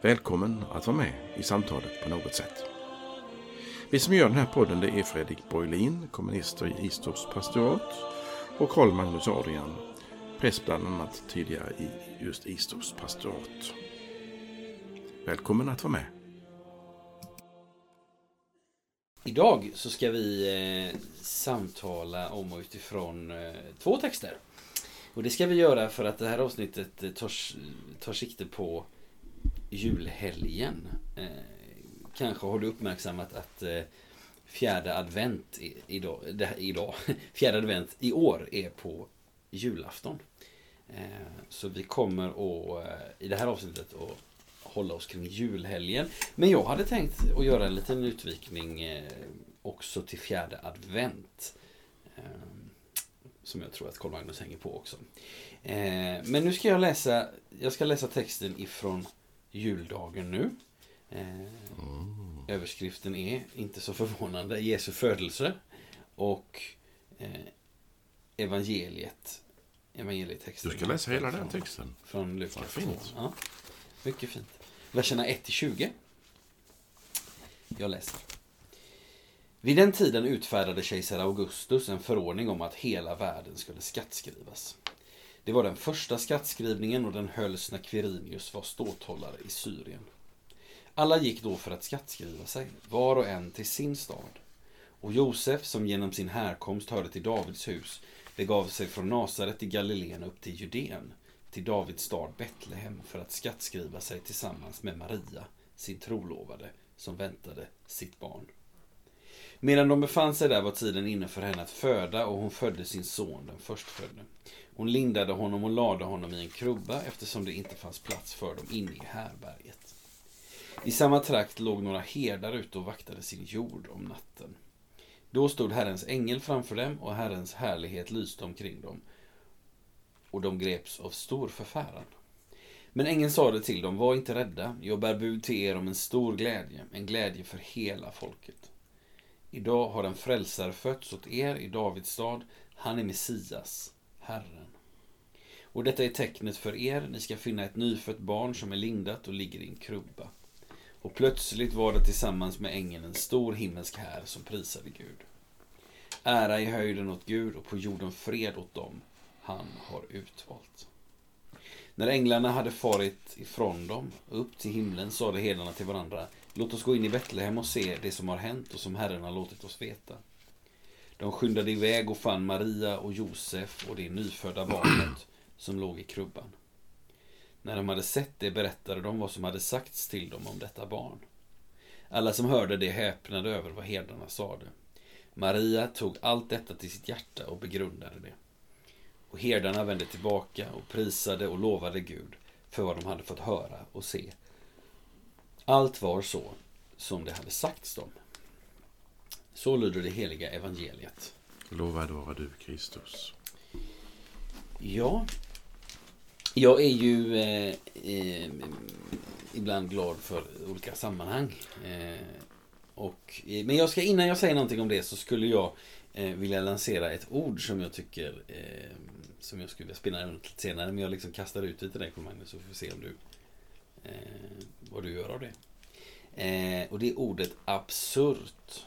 Välkommen att vara med i samtalet på något sätt. Vi som gör den här podden det är Fredrik Borglin, kommunister i Istorps pastorat och Karl Magnus Adrian, präst bland annat tidigare i just Istorps pastorat. Välkommen att vara med. Idag så ska vi eh, samtala om och utifrån eh, två texter. Och det ska vi göra för att det här avsnittet eh, tar, tar sikte på julhelgen. Eh, kanske har du uppmärksammat att eh, fjärde advent idag, idag, fjärde advent i år är på julafton. Eh, så vi kommer att, i det här avsnittet att hålla oss kring julhelgen. Men jag hade tänkt att göra en liten utvikning också till fjärde advent. Som jag tror att Carl Magnus hänger på också. Men nu ska jag läsa, jag ska läsa texten ifrån juldagen nu. Mm. Överskriften är, inte så förvånande, Jesu födelse. Och eh, evangeliet. Evangelietexten. Du ska läsa hela den texten. Från Lukas 2. Ja, mycket fint. Verserna 1-20. Jag läser. Vid den tiden utfärdade kejsar Augustus en förordning om att hela världen skulle skattskrivas. Det var den första skattskrivningen och den hölls när Quirinius var ståthållare i Syrien. Alla gick då för att skattskriva sig, var och en till sin stad. Och Josef, som genom sin härkomst hörde till Davids hus, begav sig från Nasaret i Galileen upp till Judeen, till Davids stad Betlehem för att skattskriva sig tillsammans med Maria, sin trolovade, som väntade sitt barn. Medan de befann sig där var tiden inne för henne att föda och hon födde sin son, den förstfödde. Hon lindade honom och lade honom i en krubba eftersom det inte fanns plats för dem inne i härberget. I samma trakt låg några herdar ute och vaktade sin jord om natten. Då stod Herrens ängel framför dem och Herrens härlighet lyste omkring dem. Och de greps av stor förfäran. Men ängeln sade till dem, var inte rädda, jag bär bud till er om en stor glädje, en glädje för hela folket. Idag har en frälsare fötts åt er i Davids stad, han är Messias, Herren. Och detta är tecknet för er, ni ska finna ett nyfött barn som är lindat och ligger i en krubba. Och plötsligt var det tillsammans med ängeln en stor himmelsk här som prisade Gud. Ära i höjden åt Gud och på jorden fred åt dem han har utvalt. När änglarna hade farit ifrån dem upp till himlen sade herdarna till varandra Låt oss gå in i Betlehem och se det som har hänt och som Herren har låtit oss veta. De skyndade iväg och fann Maria och Josef och det nyfödda barnet som låg i krubban. När de hade sett det berättade de vad som hade sagts till dem om detta barn. Alla som hörde det häpnade över vad herdarna sade. Maria tog allt detta till sitt hjärta och begrundade det. Och herdarna vände tillbaka och prisade och lovade Gud för vad de hade fått höra och se. Allt var så som det hade sagts dem. Så lyder det heliga evangeliet. Lovad vara du, Kristus. Ja, jag är ju eh, eh, ibland glad för olika sammanhang. Eh, och, men jag ska, innan jag säger någonting om det så skulle jag eh, vilja lansera ett ord som jag tycker eh, som jag skulle vilja spinna runt lite senare. Men jag liksom kastar ut det till dig Magnus så får vi se om du eh, vad du gör av det. och det är ordet absurt.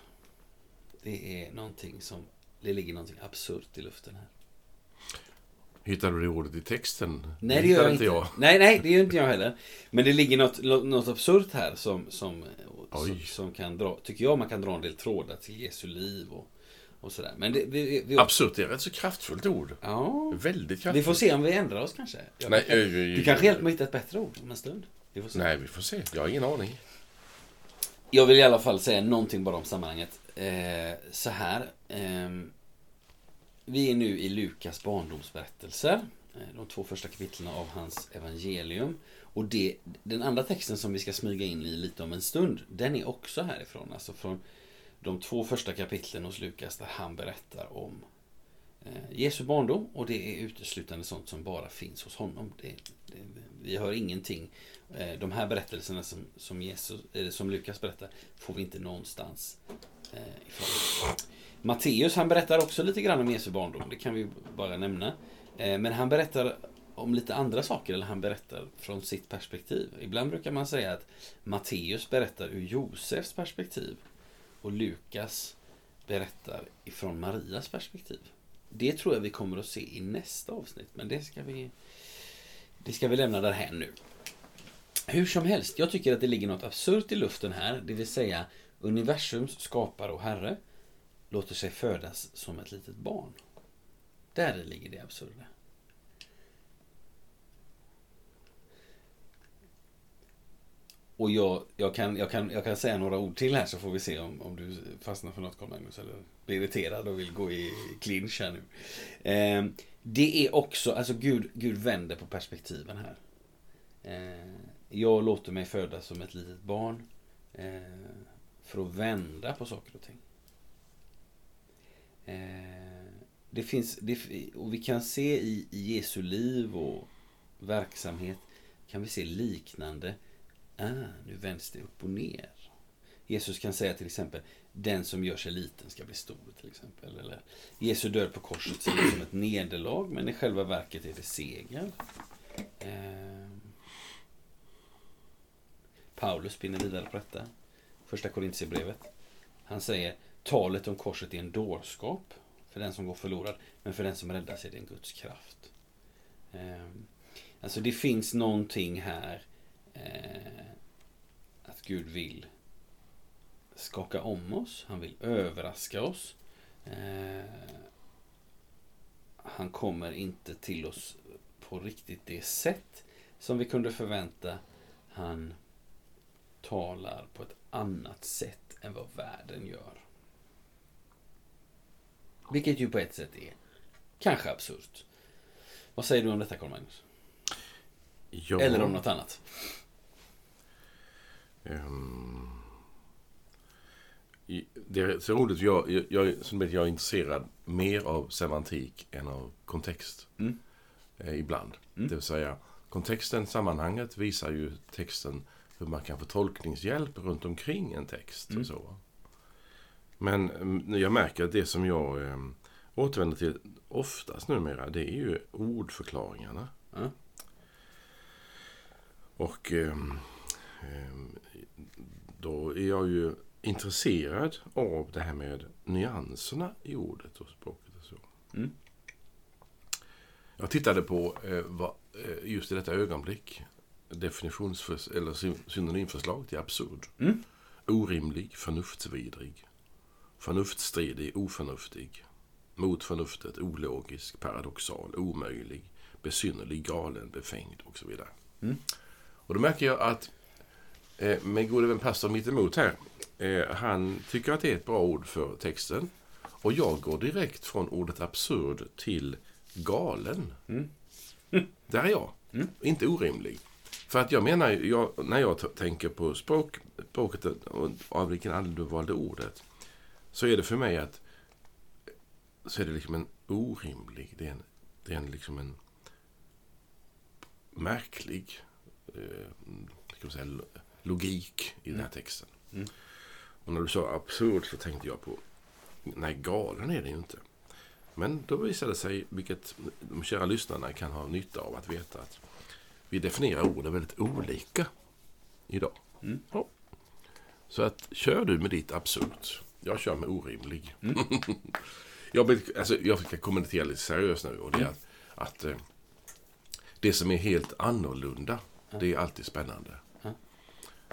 Det är någonting som, det ligger någonting absurt i luften här. Hittar du det ordet i texten? Nej, det gör jag inte. Jag. Nej, nej, det gör inte jag heller. Men det ligger något, något absurt här som, som, som, som, kan dra, tycker jag man kan dra en del trådar till Jesu liv och, och sådär. Men det, vi, vi, absurt är ett rätt så kraftfullt ord. Ja. Väldigt kraftfullt. Vi får se om vi ändrar oss kanske. Jag nej, kan, äh, du kanske hjälper mig att hitta ett bättre ord om en stund. Vi nej, vi får se. Jag har ingen aning. Jag vill i alla fall säga någonting bara om sammanhanget. Eh, så här. Eh, vi är nu i Lukas barndomsberättelser. Eh, de två första kapitlen av hans evangelium. Och det, den andra texten som vi ska smyga in i lite om en stund, den är också härifrån. Alltså från de två första kapitlen hos Lukas där han berättar om eh, Jesu barndom och det är uteslutande sånt som bara finns hos honom. Det, det, vi hör ingenting. Eh, de här berättelserna som, som, Jesus, som Lukas berättar får vi inte någonstans eh, ifrån. Matteus han berättar också lite grann om Jesu barndom, det kan vi bara nämna. Eh, men han berättar om lite andra saker, eller han berättar från sitt perspektiv. Ibland brukar man säga att Matteus berättar ur Josefs perspektiv och Lukas berättar ifrån Marias perspektiv. Det tror jag vi kommer att se i nästa avsnitt, men det ska vi, det ska vi lämna därhän nu. Hur som helst, jag tycker att det ligger något absurt i luften här, det vill säga universums skapare och herre låter sig födas som ett litet barn. Där ligger det absurda. Och jag, jag, kan, jag, kan, jag kan säga några ord till här så får vi se om, om du fastnar för något Carl Magnus eller blir irriterad och vill gå i clinch här nu. Eh, det är också, alltså Gud, Gud vänder på perspektiven här. Eh, jag låter mig födas som ett litet barn eh, för att vända på saker och ting. Eh, det finns, det, och vi kan se i, i Jesu liv och verksamhet kan vi se liknande ah, nu vänds det upp och ner. Jesus kan säga till exempel, den som gör sig liten ska bli stor till exempel. Eller Jesu död på korset ser ut som ett nederlag, men i själva verket är det seger. Eh, Paulus spinner vidare på detta. Första Korintierbrevet. Han säger, talet om korset är en dårskap för den som går förlorad, men för den som räddas är det en Guds kraft. Eh, alltså det finns någonting här eh, att Gud vill skaka om oss. Han vill överraska oss. Eh, han kommer inte till oss på riktigt det sätt som vi kunde förvänta. Han talar på ett annat sätt än vad världen gör. Vilket ju på ett sätt är kanske absurt. Vad säger du om detta, Carl Magnus? Ja. Eller om något annat? Um, det är så roligt, jag, jag, jag, som jag är intresserad mer av semantik än av kontext. Mm. Eh, ibland. Mm. Det vill säga, kontexten, sammanhanget visar ju texten hur man kan få tolkningshjälp runt omkring en text. Mm. Och så. Men mm, jag märker att det som jag eh, återvänder till oftast numera, det är ju ordförklaringarna. Och eh, då är jag ju intresserad av det här med nyanserna i ordet och språket och så. Mm. Jag tittade på eh, vad, eh, just i detta ögonblick definitionsförs eller synonymförslag till absurd. Mm. Orimlig, förnuftsvidrig. Förnuftsstridig, oförnuftig. Mot förnuftet, ologisk, paradoxal, omöjlig, besynnerlig, galen, befängd och så vidare. Mm. Och då märker jag att eh, min gode vän pastor mittemot här, eh, han tycker att det är ett bra ord för texten. Och jag går direkt från ordet absurd till galen. Mm. Mm. Där är jag. Mm. Inte orimlig. För att jag menar, jag, när jag tänker på språk, språket och av vilken anledning du valde ordet, så är det för mig att så är det liksom en orimlig, det är en, det är en liksom en märklig eh, säga, logik i den här mm. texten. Mm. Och när du sa absurd så tänkte jag på, nej galen är det ju inte. Men då visade det sig, vilket de kära lyssnarna kan ha nytta av att veta, att vi definierar orden väldigt olika idag. Mm. Ja. Så att kör du med ditt absurt. Jag kör med orimlig. Mm. jag, vill, alltså, jag ska kommentera lite seriöst nu. Och det är att, att eh, det som är helt annorlunda, det är alltid spännande.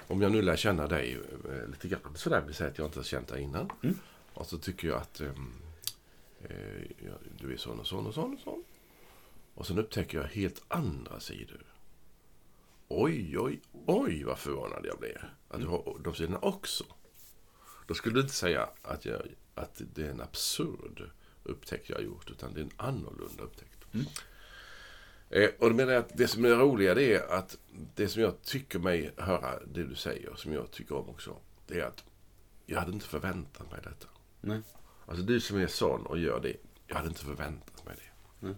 Om jag nu lär känna dig eh, lite grann sådär, vill säga att jag inte har känt dig innan. Mm. Och så tycker jag att ehm, eh, du är sån och sån och sån och sån. Och sen upptäcker jag helt andra sidor. Oj, oj, oj vad förvånad jag blir. Att du har de sidorna också. Då skulle du inte säga att, jag, att det är en absurd upptäckt jag har gjort, utan det är en annorlunda upptäckt. Mm. Eh, och då menar jag att det som är roliga det är att det som jag tycker mig höra, det du säger, som jag tycker om också, det är att jag hade inte förväntat mig detta. Nej. Alltså du som är sån och gör det, jag hade inte förväntat mig det. Nej.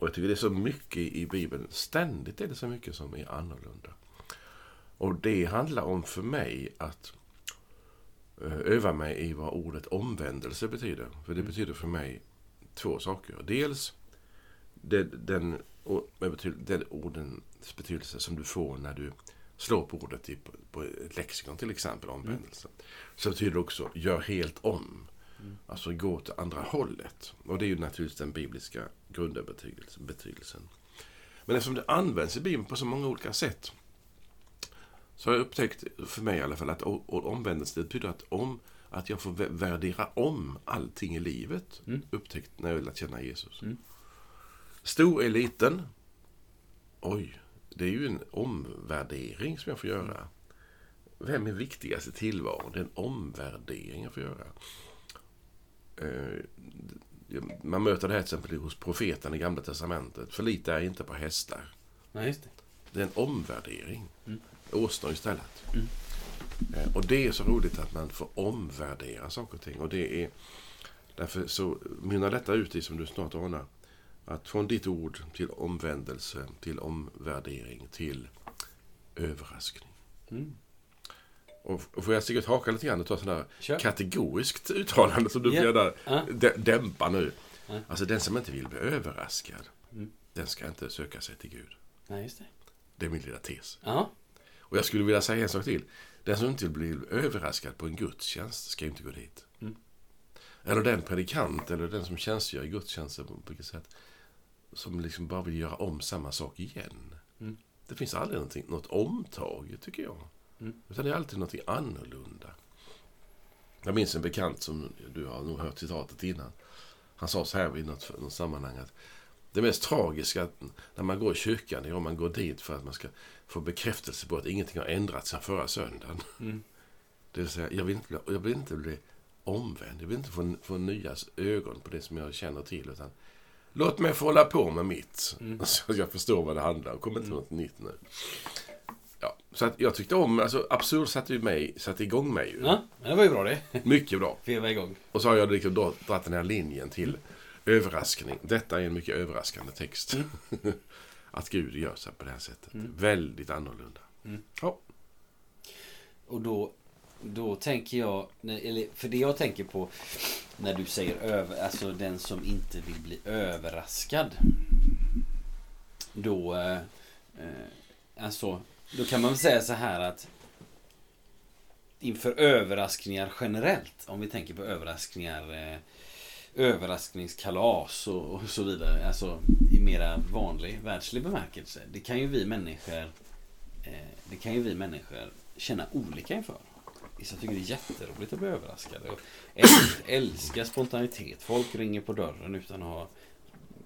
Och jag tycker det är så mycket i Bibeln, ständigt är det så mycket som är annorlunda. Och det handlar om för mig att eh, öva mig i vad ordet omvändelse betyder. För det betyder för mig två saker. Dels den, den, den ordens betydelse som du får när du slår på ordet i, på, ett lexikon till exempel, omvändelse. Så betyder det också gör helt om. Alltså gå åt andra hållet. Och det är ju naturligtvis den bibliska grundbetydelsen. betydelsen. Men eftersom det används i Bibeln på så många olika sätt så har jag upptäckt, för mig i alla fall, att omvändelse det betyder att, om, att jag får vä- värdera om allting i livet. Upptäckt när jag lärt känna Jesus. Stor är liten. Oj, det är ju en omvärdering som jag får göra. Vem är viktigast i tillvaron? Det är en omvärdering jag får göra. Eh, Man möter det här till exempel hos profeten i Gamla Testamentet. Förlita er inte på hästar. Nej, just det. Det är en omvärdering. Åsnor istället. Eh, Och det är så roligt att man får omvärdera saker och ting. Och det är därför så mynnar detta ut i, som du snart anar, att från ditt ord till omvändelse, till omvärdering, till överraskning. Mm. Och får jag säkert haka lite grann och ta sådär Kör. kategoriskt uttalande som du Ja. får gärna Ja. dä- dämpa nu. Ja. Alltså den som inte vill bli överraskad, Mm. den ska inte söka sig till Gud. Nej, just det. Det är min lilla tes. Ja. Och jag skulle vilja säga en sak till. Den som inte vill bli överraskad på en gudstjänst ska inte gå dit. Mm. Eller den predikant eller den som tjänstgör i gudstjänsten på vilket sätt. Som liksom bara vill göra om samma sak igen. Mm. Det finns aldrig något omtag, tycker jag. Mm. Utan det är alltid någonting annorlunda. Jag minns en bekant som, du har nog hört citatet innan. Han sa så här vid något, något sammanhang att det mest tragiska när man går i kyrkan är om man går dit för att man ska få bekräftelse på att ingenting har ändrats sedan förra söndagen. Mm. Det vill säga, jag vill inte bli, jag vill inte bli omvänd. Jag vill inte få, få nya ögon på det som jag känner till. Utan låt mig få hålla på med mitt. Mm. Så jag förstår vad det handlar om. Kommer inte något nytt nu. Ja, så att jag tyckte om, alltså Absurd satte, ju mig, satte igång mig ju. ja, men det var ju bra det. Mycket bra. Veva igång. Och så har jag liksom då dragit den här linjen till överraskning. Detta är en mycket överraskande text. att Gud gör sig på det här sättet. Väldigt annorlunda. Mm. Ja. Och då, då tänker jag, eller, för det jag tänker på när du säger över, alltså den som inte vill bli överraskad. Då, eh, eh, alltså, då kan man väl säga så här att inför överraskningar generellt, om vi tänker på överraskningar, eh, överraskningskalas och, och så vidare, alltså i mera vanlig världslig bemärkelse. Det kan ju vi människor eh, det kan ju vi människor känna olika inför. Vissa tycker det är jätteroligt att bli överraskade. Och älskar spontanitet. Folk ringer på dörren utan att ha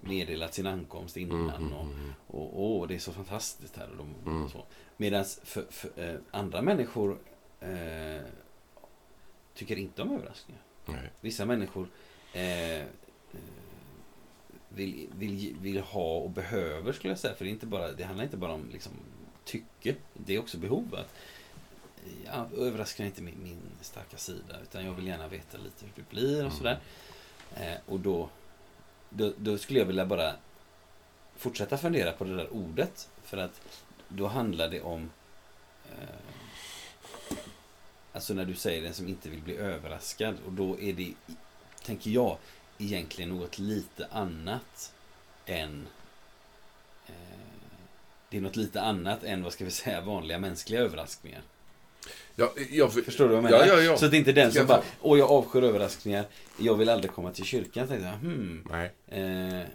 meddelat sin ankomst innan. Och, och, åh, det är så fantastiskt här. Och, de, och så. Medan för, för, eh, andra människor eh, tycker inte om överraskningar. Nej. Vissa människor eh, vill, vill, vill ha och behöver skulle jag säga. För det, är inte bara, det handlar inte bara om liksom, tycke. Det är också behov. Att, ja, överraskningar är inte min, min starka sida. Utan jag vill gärna veta lite hur det blir och sådär. Eh, och då, då, då skulle jag vilja bara fortsätta fundera på det där ordet. För att då handlar det om eh, Alltså när du säger den som inte vill bli överraskad. Och då är det, tänker jag, egentligen något lite annat än eh, Det är något lite annat än, vad ska vi säga, vanliga mänskliga överraskningar. Ja, jag, Förstår du vad jag menar? Ja, ja. Så att det inte är den som bara, åh jag avskyr överraskningar, jag vill aldrig komma till kyrkan. Tänkte jag, hmm. Nej. Eh,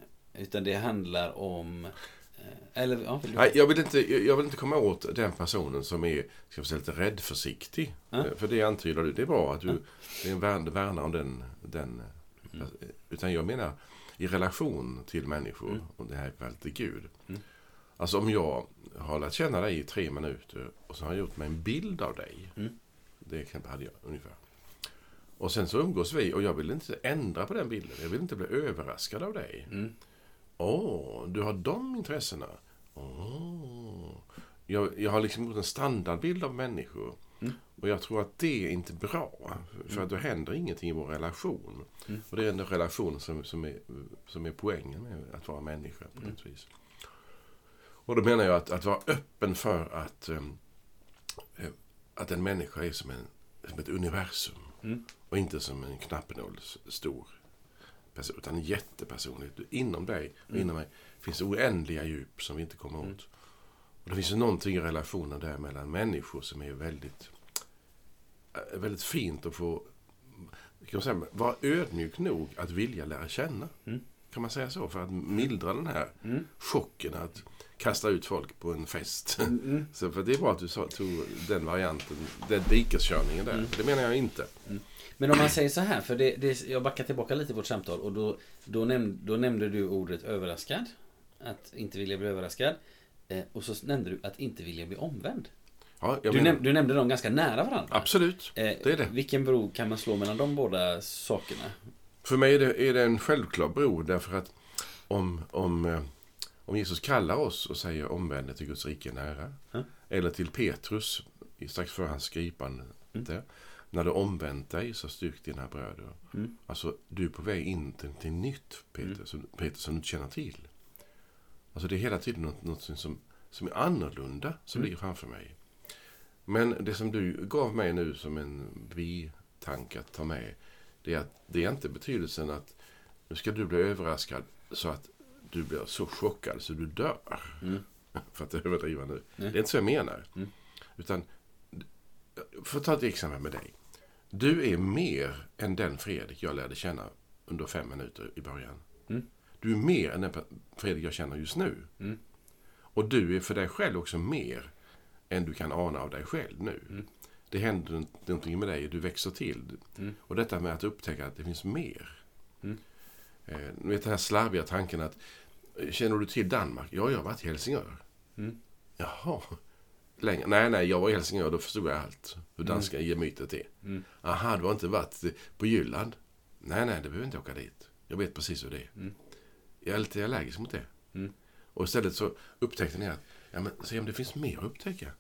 utan det handlar om, eh, eller ja, vill du? Nej, jag vill, inte, jag vill inte komma åt den personen som är ska säga, lite räddförsiktig. Ja. För det antyder du. Det är bra att du det är en värn, värnar om den. den Mm. Utan jag menar i relation till människor. Mm. Och det här fallet till Gud. Mm. Alltså om jag har lärt känna dig i tre minuter och så har jag gjort mig en bild av dig. Mm. Det kan- hade jag ungefär. Och sen så umgås vi och jag vill inte ändra på den bilden. Jag vill inte bli överraskad av dig. Mm. Åh, du har de intressena. Åh. Jag, jag har liksom gjort en standardbild av människor. Och jag tror att det är inte bra. För att då händer ingenting i vår relation. Och det är den relationen som, som, är, som är poängen med att vara människa på något vis. Och då menar jag att, att vara öppen för att, um, att en människa är som, en, som ett universum. Och inte som en knappnål stor person, utan en jättepersonlighet. Inom dig och inom mig finns oändliga djup som vi inte kommer åt. Och det finns ju någonting i relationen där mellan människor som är väldigt, eh, väldigt fint att få kan man säga, vara ödmjuk nog att vilja lära känna. Kan man säga så? För att mildra den här chocken att kasta ut folk på en fest. så för det är bra att du tog den varianten, den dikeskörningen där. Det menar jag inte. Men om man säger så här, för det, det, jag backar tillbaka lite i vårt samtal och då, då, näm, då nämnde du ordet överraskad. Att inte vilja bli överraskad. Eh, och så nämnde du att inte vilja bli omvänd. Ja, jag Du, menar, näm, du nämnde dem ganska nära varandra. absolut, Eh, det är det. Vilken bro kan man slå mellan de båda sakerna? För mig är det, är det en självklar bro därför att om, om, eh, om Jesus kallar oss och säger omvänd till Guds rike är nära. Ja. Eller till Petrus strax före hans gripande. där, När du omvänt dig så styrk dina bröder. Alltså du är på väg in till, till nytt Peter, som, Peter som du inte känner till. Alltså det är hela tiden något, något som, som är annorlunda som ligger framför mig. Men det som du gav mig nu som en vi-tanke att ta med. Det är att det är inte betydelsen att nu ska du bli överraskad så att du blir så chockad så du dör. För att överdriva nu. Det är inte så jag menar. Utan, för att ta ett exempel med dig. Du är mer än den Fredrik jag lärde känna under fem minuter i början. Du är mer än den Fredrik jag känner just nu. Och du är för dig själv också mer än du kan ana av dig själv nu. Det händer någonting med dig, du växer till. Och detta med att upptäcka att det finns mer. Eh, ni vet den här slarviga tanken att eh, Känner du till Danmark? Ja, jag har varit i Helsingör. Jaha. Länge. Nej, nej, jag var i Helsingör, då förstod jag allt. Hur danska gemytet är. Aha, du har inte varit på Jylland? Nej, nej, det behöver inte åka dit. Jag vet precis hur det är. Jag är lite allergisk mot det. Och istället så upptäckte ni att ja, men, se om det finns mer att upptäcka.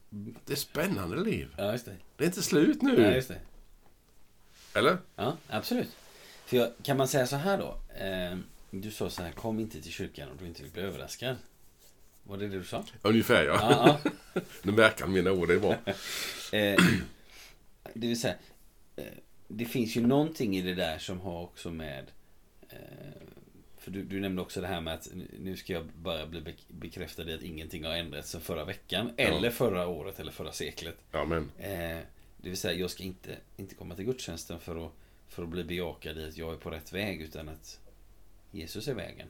Det är spännande liv. Ja, just det. Det är inte slut nu. Ja, just det. Eller? Ja, absolut. För jag, kan man säga så här då? Eh, du sa så här, kom inte till kyrkan om du inte vill bli överraskad. Var det det du sa? Ungefär ja. Ja, Nu märker han mina ord, det är bra. ja. Eh, det vill säga, eh, det finns ju någonting i det där som har också med eh, för du, du nämnde också det här med att nu ska jag bara bli bek- bekräftad i att ingenting har ändrats sedan förra veckan. Eller förra året eller förra seklet. Ja, men. Eh, det vill säga, jag ska inte, inte komma till gudstjänsten för att, för att bli bejakad i att jag är på rätt väg. Utan att Jesus är vägen.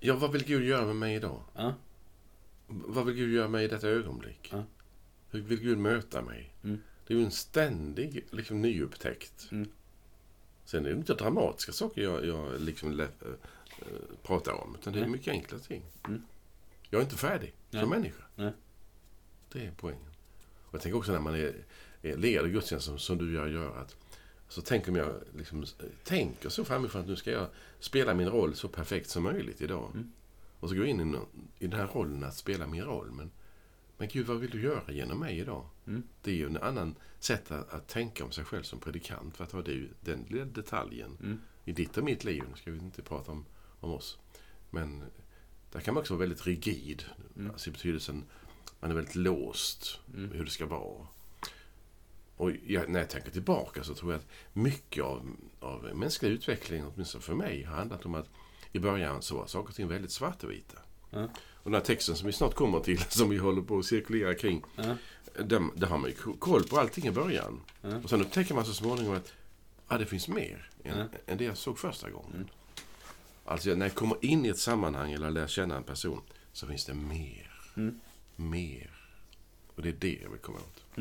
Ja, vad vill Gud göra med mig idag? Ja, Vad vill Gud göra med mig i detta ögonblick? Ja. Hur vill Gud möta mig? Mm. Det är ju en ständig liksom, nyupptäckt. Mm. Sen är det inte dramatiska saker jag, jag liksom äh, pratar om. Utan det är mycket enkla ting. Mm. Jag är inte färdig Nej. som människa. Nej. Det är poängen. Och jag tänker också när man är, är leder gudstjänst som, du gör, gör att så tänker jag liksom, tänker så framifrån att nu ska jag spela min roll så perfekt som möjligt idag. Mm. Och så går jag in i, nå- i den här rollen att spela min roll. Men, men Gud, vad vill du göra genom mig idag? Mm. Det är ju en annan sätt att, att tänka om sig själv som predikant. För att ha det den lilla detaljen Mm. i ditt och mitt liv. Nu ska vi inte prata om, om oss. Men där kan man också vara väldigt rigid. Mm. Alltså i betydelsen, man är väldigt låst Mm. hur det ska vara. Och jag, när jag tänker tillbaka så tror jag att mycket av, av mänsklig utveckling, åtminstone för mig, har handlat om att i början så var saker och ting väldigt svartvita. Ja. Och den här texten som vi snart kommer till, som vi håller på att cirkulera kring, ja, där, där har man ju koll på allting i början. Ja. Och sen upptäcker man så småningom att ah, det finns mer än, Ja. än det jag såg första gången. Mm. Alltså när jag kommer in i ett sammanhang eller lär känna en person så finns det mer. Mm. Mer. Och det är det jag vill komma åt.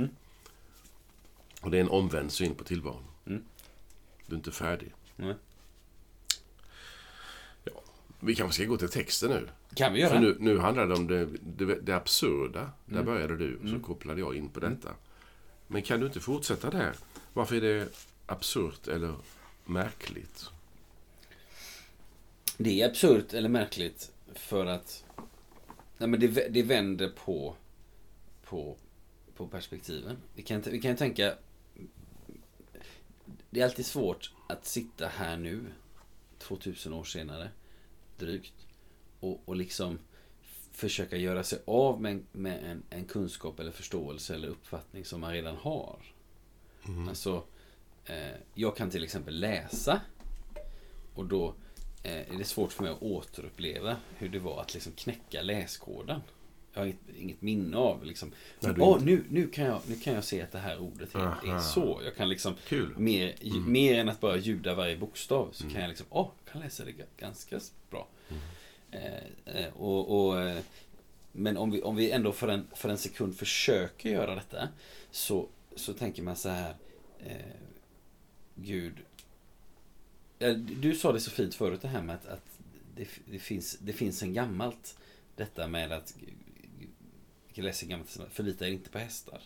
Mm. Och det är en omvänd syn på tillvaron. Mm. Du är inte färdig. Nej. Ja. Vi kanske ska gå till texten nu. Kan vi göra? För nu, nu handlar det om det, det, det absurda. Där Mm. började du, så kopplade jag in på detta. Men kan du inte fortsätta där? Varför är det absurt eller märkligt? Det är absurt eller märkligt för att nej men det, det vänder på, på, på perspektiven. Vi kan, vi kan tänka det är alltid svårt att sitta här nu 2000 år senare drygt och, och liksom försöka göra sig av med, med en, en, kunskap eller förståelse eller uppfattning som man redan har. Mm. Alltså, eh, jag kan till exempel läsa och då eh, är det svårt för mig att återuppleva hur det var att liksom knäcka läskoden. Jag har inget, minne av liksom. Nej, oh, nu, nu, kan jag, nu kan jag se att det här ordet är, är så. Jag kan liksom Kul. Mer, mm. mer än att bara ljuda varje bokstav så mm. kan jag liksom, åh, oh, kan läsa det ganska bra. Mm. Eh, eh, och, och, eh, men om vi, om vi ändå för en, för en sekund försöker göra detta så, så tänker man så här eh, Gud Du sa det så fint förut det här med att, att det, det, finns, det finns en gammalt Detta med att läser gammalt förlita er inte på hästar.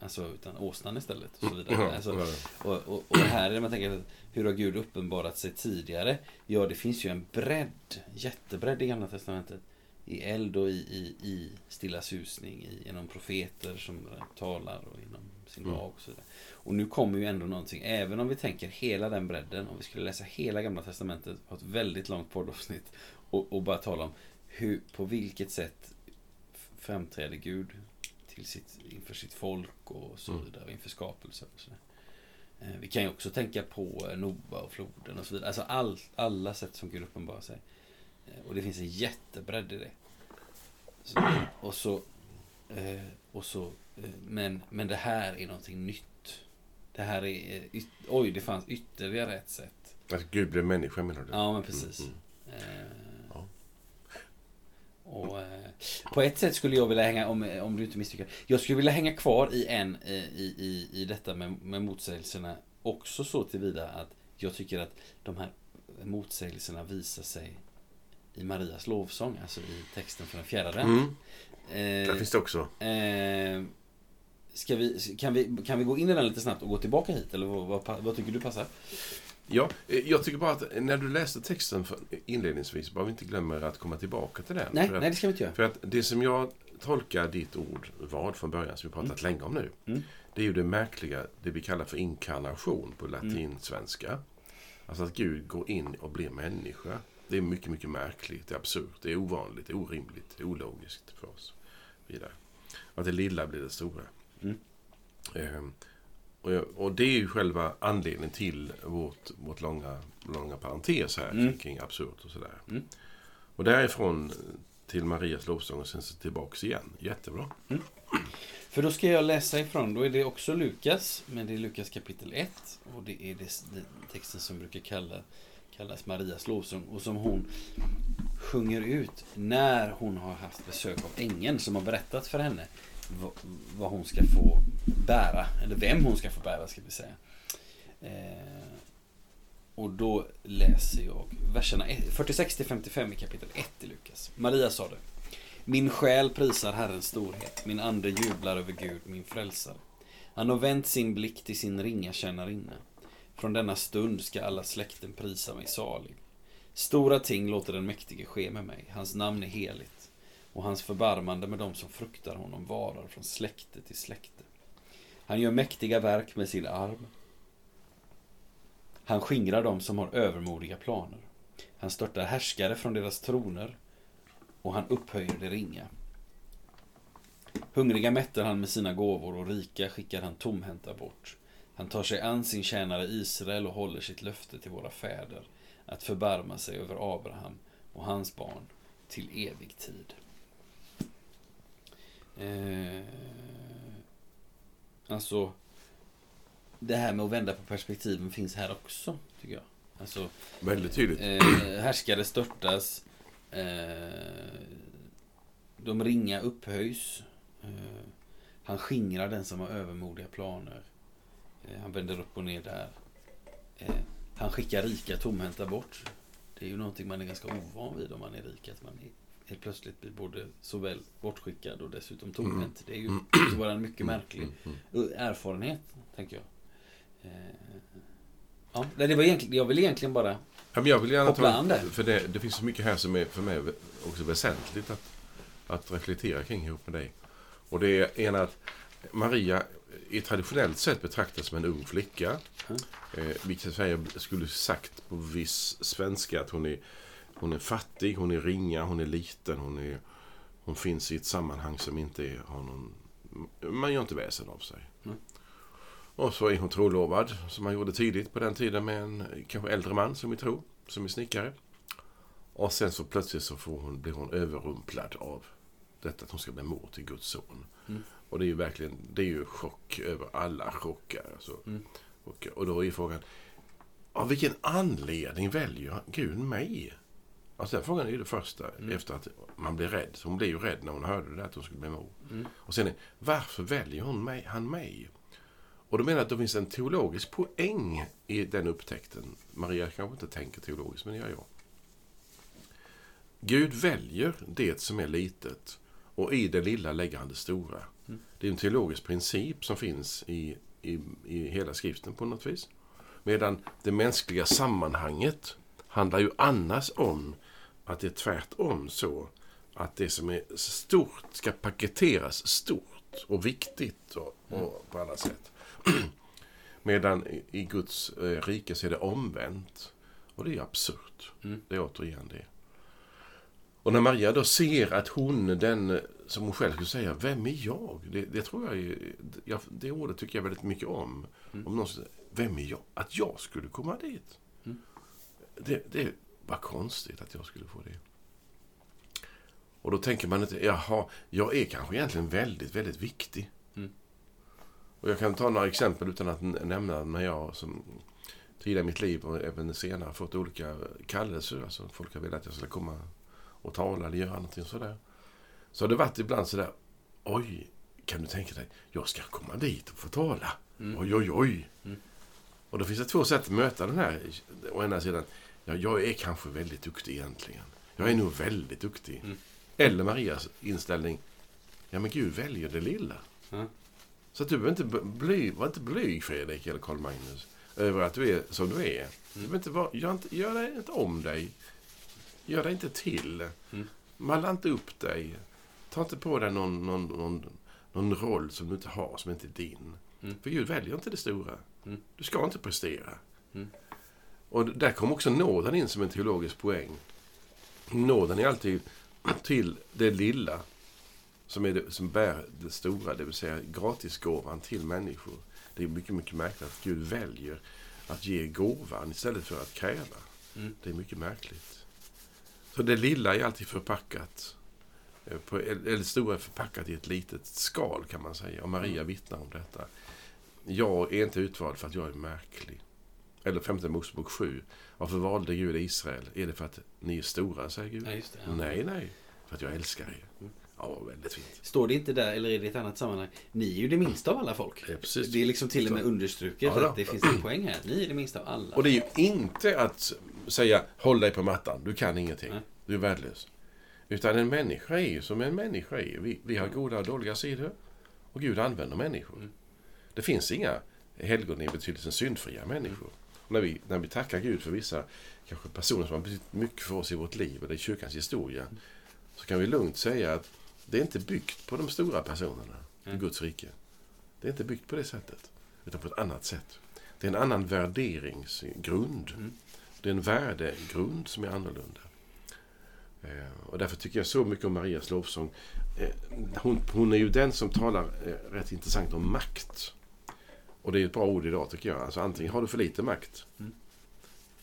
Alltså utan åsnan istället. Och så vidare. Alltså, och, och, och här är det man tänker, hur har Gud uppenbarat sig tidigare? Ja, det finns ju en bredd, jättebredd i Gamla Testamentet. I eld och i, i, i stilla susning, i, genom profeter som talar och inom sin mm. lag och så vidare. Och nu kommer ju ändå någonting, även om vi tänker hela den bredden, om vi skulle läsa hela Gamla Testamentet, ha ett väldigt långt poddavsnitt och, och bara tala om hur, på vilket sätt framträder Gud till sitt, inför sitt folk och så mm. vidare, inför skapelsen. Och så eh, Vi kan ju också tänka på eh, Noa och floden och så vidare. Alltså all, alla sätt som Gud uppenbarar sig. Eh, och det finns en jättebredd i det. Så, och så, och så men, men det här är någonting nytt. Det här är, oj, det fanns ytterligare ett sätt. Att Gud blev människa menar du? Ja, men precis. Mm, mm. Och, eh, på ett sätt skulle jag vilja hänga, om, om du inte misstycker, jag skulle vilja hänga kvar i en i, i, i detta med, med motsägelserna också så tillvida att jag tycker att de här motsägelserna visar sig i Marias lovsång, alltså i texten för den fjärde advent. Mm. Eh, Där finns det också. Eh, vi, kan, vi, kan vi gå in i den lite snabbt och gå tillbaka hit? Eller vad, vad, vad tycker du passar? Ja, eh, jag tycker bara att när du läste texten inledningsvis, bara vi inte glömmer att komma tillbaka till den. Nej, att, nej det ska vi inte göra. För att det som jag tolkar ditt ord vad från början, som vi pratat mm. länge om nu. Mm. Det är ju det märkliga, det vi kallar för inkarnation på latinsvenska. Mm. Alltså att Gud går in och blir människa. Det är mycket, mycket märkligt, det är absurt, det är ovanligt, det är orimligt, det är ologiskt för oss. Vidare. Att det lilla blir det stora. Mm. Um, och, jag, och, det är ju själva anledningen till vårt, vårt långa, långa parentes här mm. kring absurt och sådär. Mm. Och därifrån till Marias lovsång och sen så tillbaks igen. Jättebra. Mm. För då ska jag läsa ifrån, då är det också Lukas, men det är Lukas kapitel 1. Och det är det, den texten som brukar kalla, kallas Marias lovsång. Och som hon sjunger ut när hon har haft besök av ängeln som har berättat för henne vad hon ska få bära. Eller vem hon ska få bära ska vi säga. Eh, och då läser jag verserna 46 55 i kapitel 1 i Lukas. Maria sa det. Min själ prisar Herrens storhet. Min ande jublar över Gud, min frälsare. Han har vänt sin blick till sin ringa tjänarinna. Från denna stund ska alla släkten prisa mig salig. Stora ting låter den mäktige ske med mig. Hans namn är heligt och hans förbarmande med dem som fruktar honom varar från släkte till släkte. Han gör mäktiga verk med sin arm. Han skingrar dem som har övermodiga planer. Han störtar härskare från deras troner och han upphöjer det ringa. Hungriga mättar han med sina gåvor och rika skickar han tomhänta bort. Han tar sig an sin tjänare Israel och håller sitt löfte till våra fäder att förbarma sig över Abraham och hans barn till evig tid. Eh, alltså, det här med att vända på perspektiven finns här också, tycker jag. Alltså, Väldigt tydligt. Eh, härskare störtas. Eh, de ringa upphöjs. Eh, han skingrar den som har övermodiga planer. Eh, han vänder upp och ner där. Eh, han skickar rika tomhänta bort. Det är ju någonting man är ganska ovan vid om man är rik. Att man är helt plötsligt blir både såväl bortskickad och dessutom tomhänt. Mm. Det är ju mm. bara en mycket mm. märklig erfarenhet, tänker jag. Eh, ja, det var egentligen, jag vill egentligen bara Ja, men jag vill gärna koppla ta, an det. för det, det finns så mycket här som är för mig också väsentligt att, att reflektera kring ihop med dig. Och det är ena att Maria är traditionellt sett betraktad som en ung flicka. Mm. Eh, vilket säger, skulle sagt på viss svenska att hon är, hon är fattig, hon är ringa, hon är liten, hon, är, hon finns i ett sammanhang som inte är, har någon... Man gör inte väsen av sig. Mm. Och så är hon trolovad, som man gjorde tidigt på den tiden med en kanske äldre man som vi tror, som är snickare. Och sen så plötsligt så får hon, blir hon överrumplad av detta att hon ska bli mor till Guds son. Mm. Och det är ju verkligen, det är ju chock över alla chockar. Alltså. Mm. Och, och då är frågan, av vilken anledning väljer Gud mig? Alltså den frågan är ju det första, Mm. efter att man blir rädd. Så hon blev ju rädd när hon hörde det där att hon skulle bli mor. Mm. Och sen är, varför väljer hon mig, han mig? Och då menar jag att det finns en teologisk poäng i den upptäckten. Maria kanske inte tänker teologiskt, men det gör jag. Gud väljer det som är litet och i det lilla lägger han det stora. Mm. Det är en teologisk princip som finns i, i, i hela skriften på något vis. Medan det mänskliga sammanhanget handlar ju annars om att det är tvärtom så att det som är stort ska paketeras stort och viktigt och, och på alla sätt. Medan i, i Guds eh, rike så är det omvänt. Och det är absurt. Mm. Det är återigen det. Och när Maria då ser att hon, den som hon själv skulle säga, vem är jag? Det, det tror jag, är, jag det ordet tycker jag väldigt mycket om. Mm. Om någon säger, vem är jag? Att jag skulle komma dit. Mm. Det, det var konstigt att jag skulle få det. Och då tänker man inte, jaha, jag är kanske egentligen väldigt, väldigt viktig. Mm. Och jag kan ta några exempel utan att nämna när jag som tidigare i mitt liv och även senare fått olika kallelser. Alltså folk har velat att jag ska komma och tala eller göra någonting sådär. Så har det varit ibland sådär, oj, kan du tänka dig, jag ska komma dit och få tala. Mm. Oj, oj, oj. Mm. Och då finns det två sätt att möta den här. Å ena sidan, ja, jag är kanske väldigt duktig egentligen. Jag är nog väldigt duktig. Mm. Eller Marias inställning, ja men Gud väljer det lilla. Ja. Så att du behöver inte bly, var inte blyg Fredrik eller Karl Magnus över att du är som du är. Du behöver inte vara, gör, inte, gör dig inte om dig. Gör dig inte till. Mm. Malla inte upp dig. Ta inte på dig någon, någon, någon, någon roll som du inte har, som inte är din. Mm. För Gud väljer inte det stora. Mm. Du ska inte prestera. Mm. Och där kommer också nåden in som en teologisk poäng. Nåden är alltid till det lilla som, är det, som bär det stora, det vill säga gratisgåvan till människor. Det är mycket, mycket märkligt att Gud väljer att ge gåvan istället för att kräva. Mm. Det är mycket märkligt. Så det lilla är alltid förpackat. eh, På, eller det stora är förpackat i ett litet skal kan man säga. Och Maria vittnar om detta. Jag är inte utvald för att jag är märklig. Eller femte Mosebok 7. Varför valde Gud Israel? Är det för att ni är stora, säger Gud? Ja, det. Ja. Nej, nej. För att jag älskar er. Mm. Ja, väldigt fint. Står det inte där, eller är det ett annat sammanhang? Ni är ju det minsta av alla folk. Det är precis. Det är liksom till och med understruket Ja, att det finns en poäng här. Ni är det minsta av alla. Och det är ju inte att säga håll dig på mattan, du kan ingenting. Nej. Du är värdelös. Utan en människa är ju som en människa är. Vi, vi har goda och dåliga sidor. Och Gud använder människor. Mm. Det finns inga helgon i betydelsen syndfria människor. Och när, vi, när vi tackar Gud för vissa kanske personer som har betytt mycket för oss i vårt liv eller i kyrkans historia. Så kan vi lugnt säga att det är inte byggt på de stora personerna i Nej. Guds rike. Det är inte byggt på det sättet. Utan på ett annat sätt. Det är en annan värderingsgrund. Mm. Det är en värdegrund som är annorlunda. Eh, och därför tycker jag så mycket om Marias lovsång. Eh, hon, hon är ju den som talar eh, rätt intressant om makt. Och det är ett bra ord idag tycker jag. Alltså antingen har du för lite makt. Mm.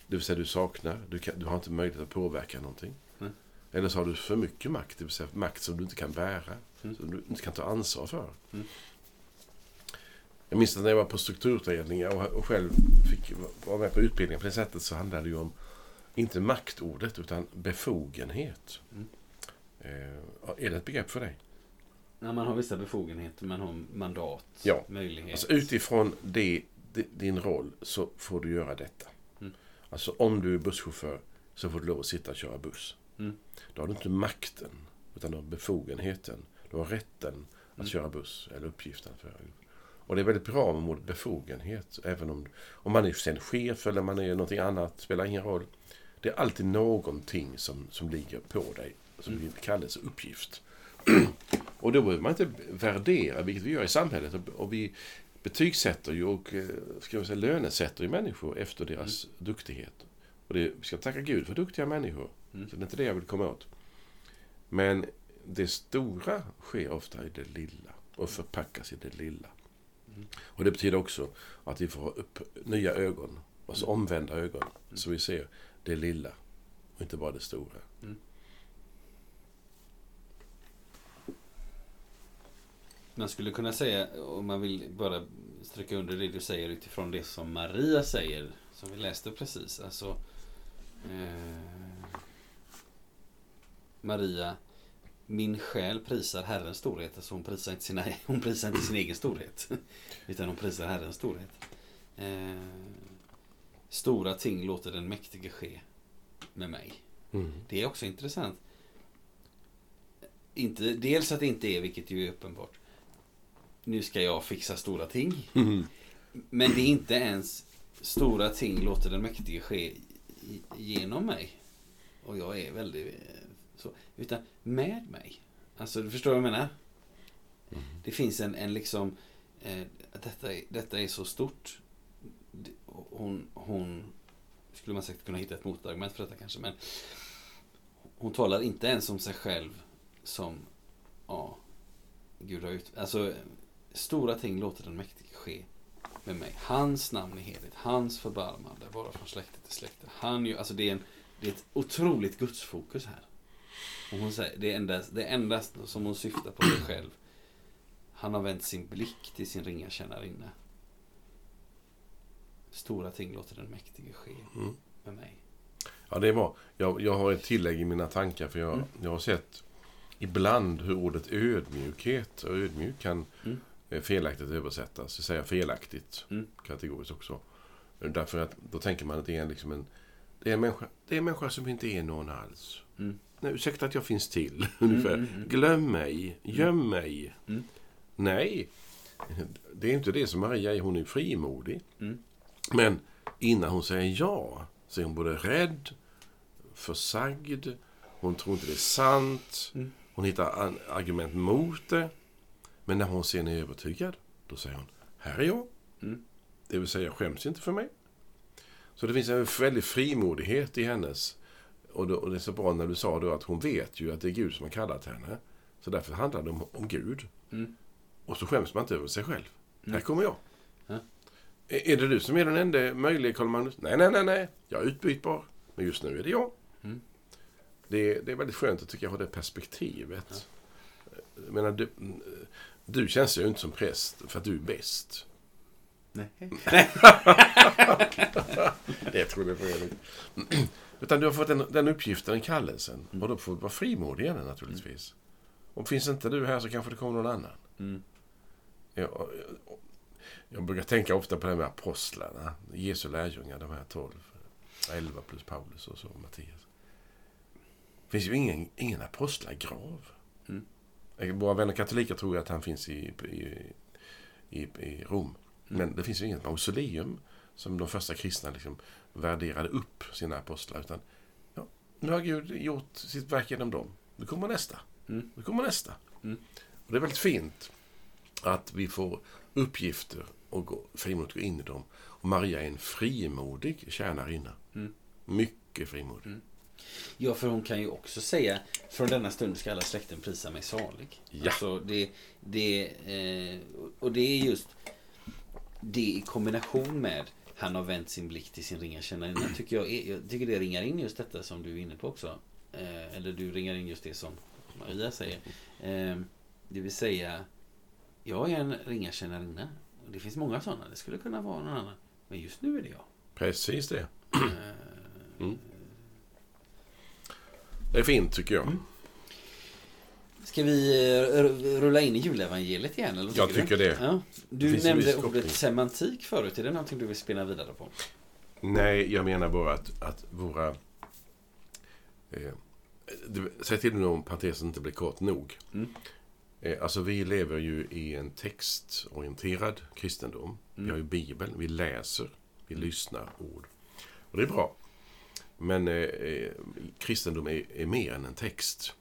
Det vill säga du saknar, du, kan, du har inte möjlighet att påverka någonting. Mm. Eller så har du för mycket makt, det vill säga makt som du inte kan bära. Mm. Som du inte kan ta ansvar för. Mm. Jag minns när jag var på strukturutredningar och, och själv fick vara med på utbildningar på det sättet så handlade det ju om inte maktordet utan befogenhet. Mm. Eh, är det ett begrepp för dig? När man har vissa befogenheter, man har mandat, Ja. möjlighet. Alltså utifrån det, di- din roll så får du göra detta. Mm. Alltså om du är busschaufför så får du lov att sitta och köra buss. Mm. Då har du inte makten utan du har befogenheten. Du har rätten att Mm. köra buss eller uppgiften. För. Och det är väldigt bra med ordet befogenhet. Även om, om man är sen chef eller man är någonting annat spelar ingen roll. Det är alltid någonting som, som ligger på dig, som mm. kallas uppgift. Och då behöver man inte värdera, vilket vi gör i samhället. Och vi betygsätter ju och eh, ska jag säga, lönesätter ju människor efter deras mm. duktighet. Och det, vi ska tacka Gud för duktiga människor. Mm. Så det är inte det jag vill komma åt. Men det stora sker ofta i det lilla och förpackas i det lilla. Mm. Och det betyder också att vi får upp nya ögon, alltså mm. omvända ögon, mm. så vi ser det lilla och inte bara det stora. Man skulle kunna säga, om man vill bara stryka under det du säger utifrån det som Maria säger, som vi läste precis. Alltså, eh, Maria, min själ prisar Herrens storhet. Alltså hon prisar inte, sina, hon prisar inte sin egen storhet. Utan hon prisar Herrens storhet. Eh, stora ting låter den mäktige ske med mig. Mm. Det är också intressant. Inte, dels att det inte är, vilket ju är uppenbart, nu ska jag fixa stora ting. Mm. Men det är inte ens stora ting låter den mäktige ske genom mig. Och jag är väldigt eh, så. Utan med mig. Alltså, du förstår vad jag menar? Mm. Det finns en, en liksom, eh, detta, är, detta är så stort. Hon, hon, skulle man säkert kunna hitta ett motargument för detta kanske, men hon talar inte ens om sig själv som, ja, Gud har ut... Alltså, stora ting låter den mäktige ske med mig. Hans namn är heligt, hans förbarmande vara från släkte till släkte. Han ju, alltså det är, en, det är ett otroligt gudsfokus här. Och hon säger, det är endast, det är endast som hon syftar på sig själv. Han har vänt sin blick till sin ringa tjänarinna. Stora ting låter den mäktige ske mm. med mig. Ja, det är bra. Jag, jag har ett tillägg i mina tankar. För jag, mm. jag har sett ibland hur ordet ödmjukhet och ödmjuk kan mm. Felaktigt översättas. Jag säger felaktigt mm. kategoriskt också. Därför att då tänker man att det är liksom en, det är en, människa, det är en människa som inte är någon alls. Mm. Nej, ursäkta att jag finns till. Ungefär. Mm, mm, mm. Glöm mig. Göm mig. Mm. Nej, det är inte det som Maria är. Hon är frimodig. Mm. Men innan hon säger ja så är hon både rädd, försagd, hon tror inte det är sant. Mm. Hon hittar argument mot det. Men när hon sen är övertygad, då säger hon, här är jag. Det vill säga, skäms inte för mig. Så det finns en väldig frimodighet i hennes och, då, och det är så bra när du sa då att hon vet ju att det är Gud som har kallat henne. Så därför handlar det om, om Gud. Mm. Och så skäms man inte över sig själv. Mm. Här kommer jag. Ja. Är, är, det du som är den enda möjliga Karl Magnus? Nej, nej, nej, nej. Jag är utbytbar. Men just nu är det jag. Mm. Det, det, är väldigt skönt att tycka jag har det perspektivet. Ja. Jag menar, du, du känns ju inte som präst för att du är bäst. Nej. det tror jag på utan du har fått den, den uppgiften, den kallelsen. Mm. Och då får du vara frimodig i den naturligtvis. Mm. Om finns inte du här så kanske det kommer någon annan. Mm. Jag, jag, jag, brukar tänka ofta på det med apostlarna. Jesu lärjungar, de här tolv. Elva plus Paulus och så Mattias. Det finns ju ingen, ingen apostlagrav. Mm. Våra vänner katoliker tror att han finns i, i, i, i Rom. Mm. Men det finns ju inget mausoleum som de första kristna liksom värderade upp sina apostlar. Utan ja, nu har Gud gjort sitt verk genom dem. Nu kommer nästa. Mm. Nu kommer nästa. Mm. Och det är väldigt fint att vi får uppgifter och gå, frimodigt gå in i dem. Och Maria är en frimodig tjänarinna. Mm. Mycket frimodig. Mm. Ja, för hon kan ju också säga Från denna stund ska alla släkten prisa mig salig. Ja. Alltså, det, det, eh, och det är just det i kombination med han har vänt sin blick till sin ringa tjänarinna. Tycker jag, jag tycker det ringar in just detta som du är inne på också. Eh, eller du ringar in just det som Maria säger. Eh, det vill säga, jag är en ringa tjänarinna. Det finns många sådana. Det skulle kunna vara någon annan. Men just nu är det jag. Precis det. Eh, mm. Det är fint tycker jag. Mm. Ska vi eh, rulla in i julevangeliet igen? Eller jag tycker det. Ja. Du det nämnde ordet semantik förut. Är det någonting du vill spinna vidare på? Nej, jag menar bara att, att våra... Eh, säg till nu om parentesen inte blir kort nog. Mm. Eh, alltså vi lever ju i en textorienterad kristendom. Mm. Vi har ju Bibeln, vi läser, vi lyssnar ord. Och det är bra. Men eh, eh, kristendom är, är mer än en text.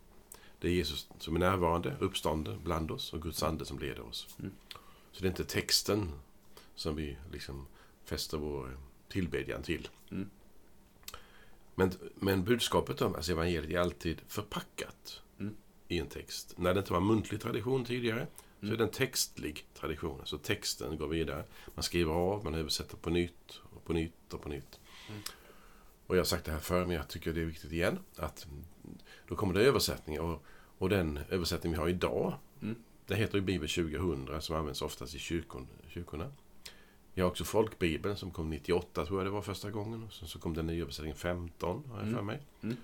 Det är Jesus som är närvarande, uppstånden bland oss och Guds ande som leder oss. Mm. Så det är inte texten som vi liksom fäster vår tillbedjan till. Mm. Men, men budskapet om alltså evangeliet är alltid förpackat Mm. i en text. När det inte var muntlig tradition tidigare så Mm. är det en textlig tradition. Alltså texten går vidare. Man skriver av, man översätter på nytt och på nytt och på nytt. Och jag har sagt det här förr, men jag tycker det är viktigt igen. Att då kommer det översättningar. Och, och den översättning vi har idag, Mm. den heter ju Bibel 2000 som används oftast i kyrkon, kyrkorna. Vi har också folkbibeln som kom 98 tror jag det var första gången. Och sen så kom den nya översättningen 15 har jag Mm. för mig. Mm.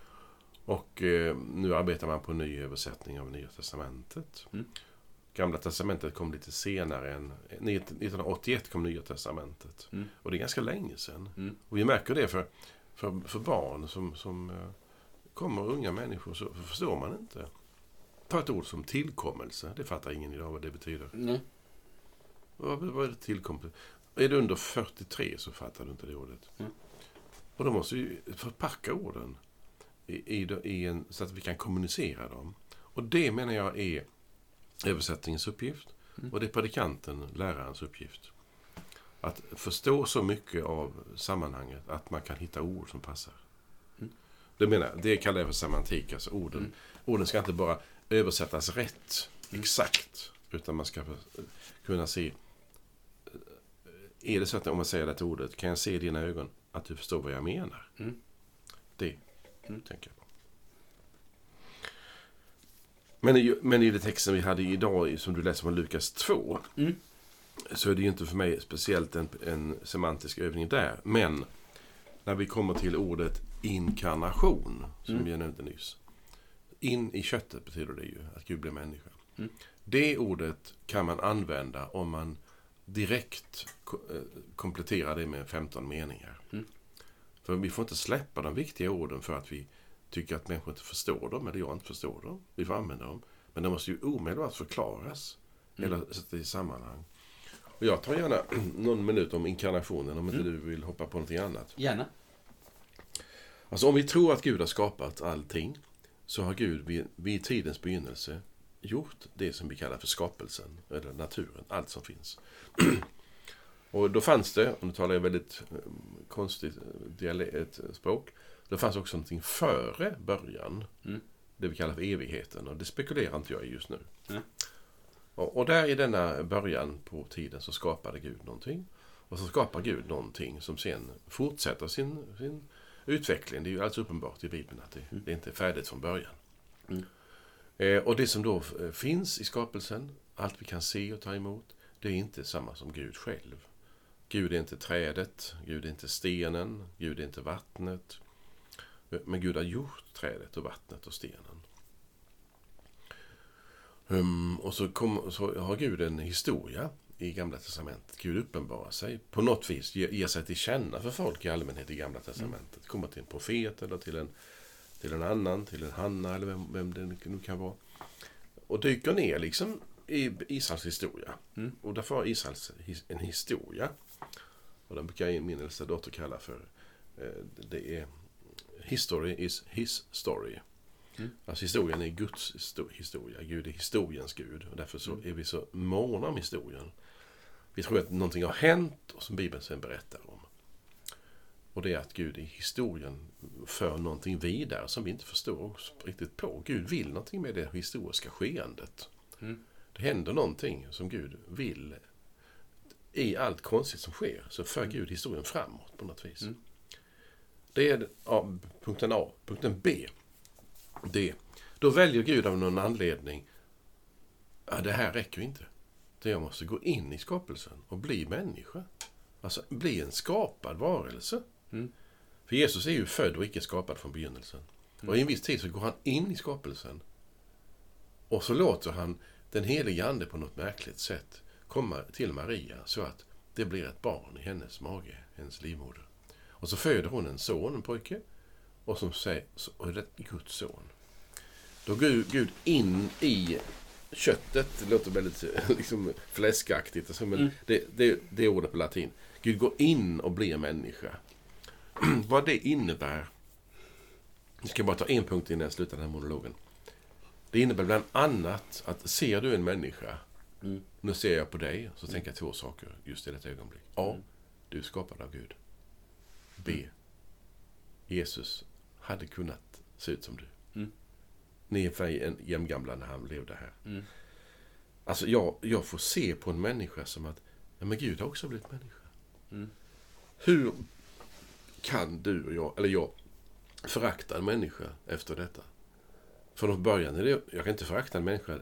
Och eh, nu arbetar man på en ny översättning av Nya Testamentet. Mm. Gamla Testamentet kom lite senare än... 1981 kom Nya Testamentet. Mm. Och det är ganska länge sedan. Mm. Och vi märker det för, för, för barn som, som eh, kommer, unga människor, så förstår man inte. Ta ett ord som tillkommelse. Det fattar ingen idag vad det betyder. Nej. Vad, vad är det tillkommelse? Är du under 43 så fattar du inte det ordet. Mm. Och då måste vi förpacka orden i, i, i en, så att vi kan kommunicera dem. Och det menar jag är översättningens uppgift. Mm. Och det är predikanten, lärarens uppgift. Att förstå så mycket av sammanhanget att man kan hitta ord som passar. Mm. Det, menar, det kallar jag för semantik. Alltså orden, Mm. orden ska inte bara översättas rätt, Mm. exakt. Utan man ska kunna se är det så att om man säger det till ordet, kan jag se i dina ögon att du förstår vad jag menar? Mm. Det Mm. tänker jag på. Men i, men i det texten vi hade idag, som du läste från Lukas 2, Mm. Så är det ju inte för mig speciellt en, en semantisk övning där. Men när vi kommer till ordet inkarnation, som Mm. jag nämnde nyss. In i köttet betyder det ju att Gud blir människa. Mm. Det ordet kan man använda om man direkt eh, kompletterar det med 15 meningar. Mm. För vi får inte släppa de viktiga orden för att vi tycker att människor inte förstår dem, eller jag inte förstår dem. Vi får använda dem. Men de måste ju omedelbart förklaras. Mm. Eller sätta i sammanhang. Och jag tar gärna någon minut om inkarnationen, om inte Mm. du vill hoppa på någonting annat. Gärna. Alltså om vi tror att Gud har skapat allting, så har Gud vid, vid tidens begynnelse gjort det som vi kallar för skapelsen, eller naturen, allt som finns. och då fanns det, och nu talar jag väldigt eh, konstigt eh, diale- ett språk, då fanns också någonting före början, Mm. det vi kallar för evigheten, och det spekulerar inte jag i just nu. Nej. Och, och där i denna början på tiden så skapade Gud någonting. Och så skapar Gud någonting som sen fortsätter sin, sin utveckling. Det är ju alldeles uppenbart i Bibeln att det, det är inte är färdigt från början. Mm. Eh, och det som då eh, finns i skapelsen, allt vi kan se och ta emot, det är inte samma som Gud själv. Gud är inte trädet, Gud är inte stenen, Gud är inte vattnet. Men Gud har gjort trädet och vattnet och stenen. Um, och så, kom, så har Gud en historia i Gamla Testamentet. Gud uppenbarar sig på något vis, ger, ger sig till känna för folk i allmänhet i Gamla Testamentet. Kommer till en profet eller till en, till en annan, till en Hanna eller vem, vem det nu kan vara. Och dyker ner liksom i Israels historia. Mm. Och därför har Israels his- en historia. Och den brukar min äldsta dotter kalla för, eh, det är History is his story. Mm. Alltså historien är Guds histo- historia. Gud är historiens Gud. Och därför så Mm. är vi så måna om historien. Vi tror att någonting har hänt och som Bibeln sen berättar om. Och det är att Gud i historien för någonting vidare som vi inte förstår riktigt på. Gud vill någonting med det historiska skeendet. Mm. Det händer någonting som Gud vill. I allt konstigt som sker så för Gud historien framåt på något vis. Mm. Det är ja, punkten A. Punkten B. Det. Då väljer Gud av någon anledning. Ja, det här räcker inte. Det jag måste gå in i skapelsen och bli människa. Alltså bli en skapad varelse. Mm. För Jesus är ju född och icke skapad från begynnelsen. Och i en viss tid så går han in i skapelsen. Och så låter han den helige Ande på något märkligt sätt komma till Maria så att det blir ett barn i hennes mage, hennes livmoder. Och så föder hon en son, en pojke, och som säger, så- och det är Guds son. Då går Gud- in i köttet, det låter väldigt liksom, fläskaktigt, alltså, men Mm. det, det, det är ordet på latin. Gud går in och blir människa. Vad det innebär Jag ska bara ta en punkt innan jag slutar den här monologen. Det innebär bland annat att ser du en människa, Mm. nu ser jag på dig, så tänker jag två saker just i detta ögonblick. A. Mm. Du är skapad av Gud. B. Jesus hade kunnat se ut som du. Mm. Ni är en jämngamla när han levde här. Mm. Alltså jag, jag får se på en människa som att, ja men Gud har också blivit människa. Mm. Hur kan du och jag, eller jag, förakta en människa efter detta? Från början är det, jag kan inte förakta en människa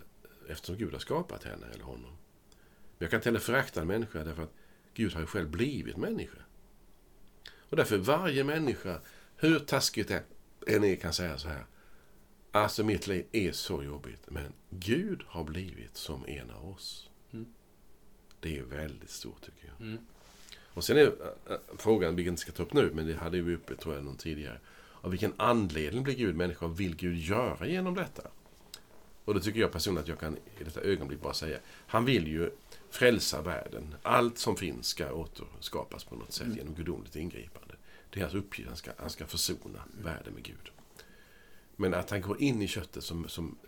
eftersom Gud har skapat henne eller honom. Men jag kan inte heller förakta en människa därför att Gud har ju själv blivit människa. Och därför varje människa, hur taskigt det än är, kan säga så här. Alltså mitt liv är så jobbigt, men Gud har blivit som en av oss. Mm. Det är väldigt stort tycker jag. Mm. Och sen är äh, äh, frågan, vi inte ska ta upp nu, men det hade vi uppe tror jag någon tidigare. Av vilken anledning blir Gud människa vill Gud göra genom detta? Och då tycker jag personligen att jag kan i detta ögonblick bara säga, han vill ju frälsa världen. Allt som finns ska återskapas på något sätt Mm. genom gudomligt ingripande. Det är hans uppgift, han ska, han ska försona världen med Gud. Men att han går in i köttet som, som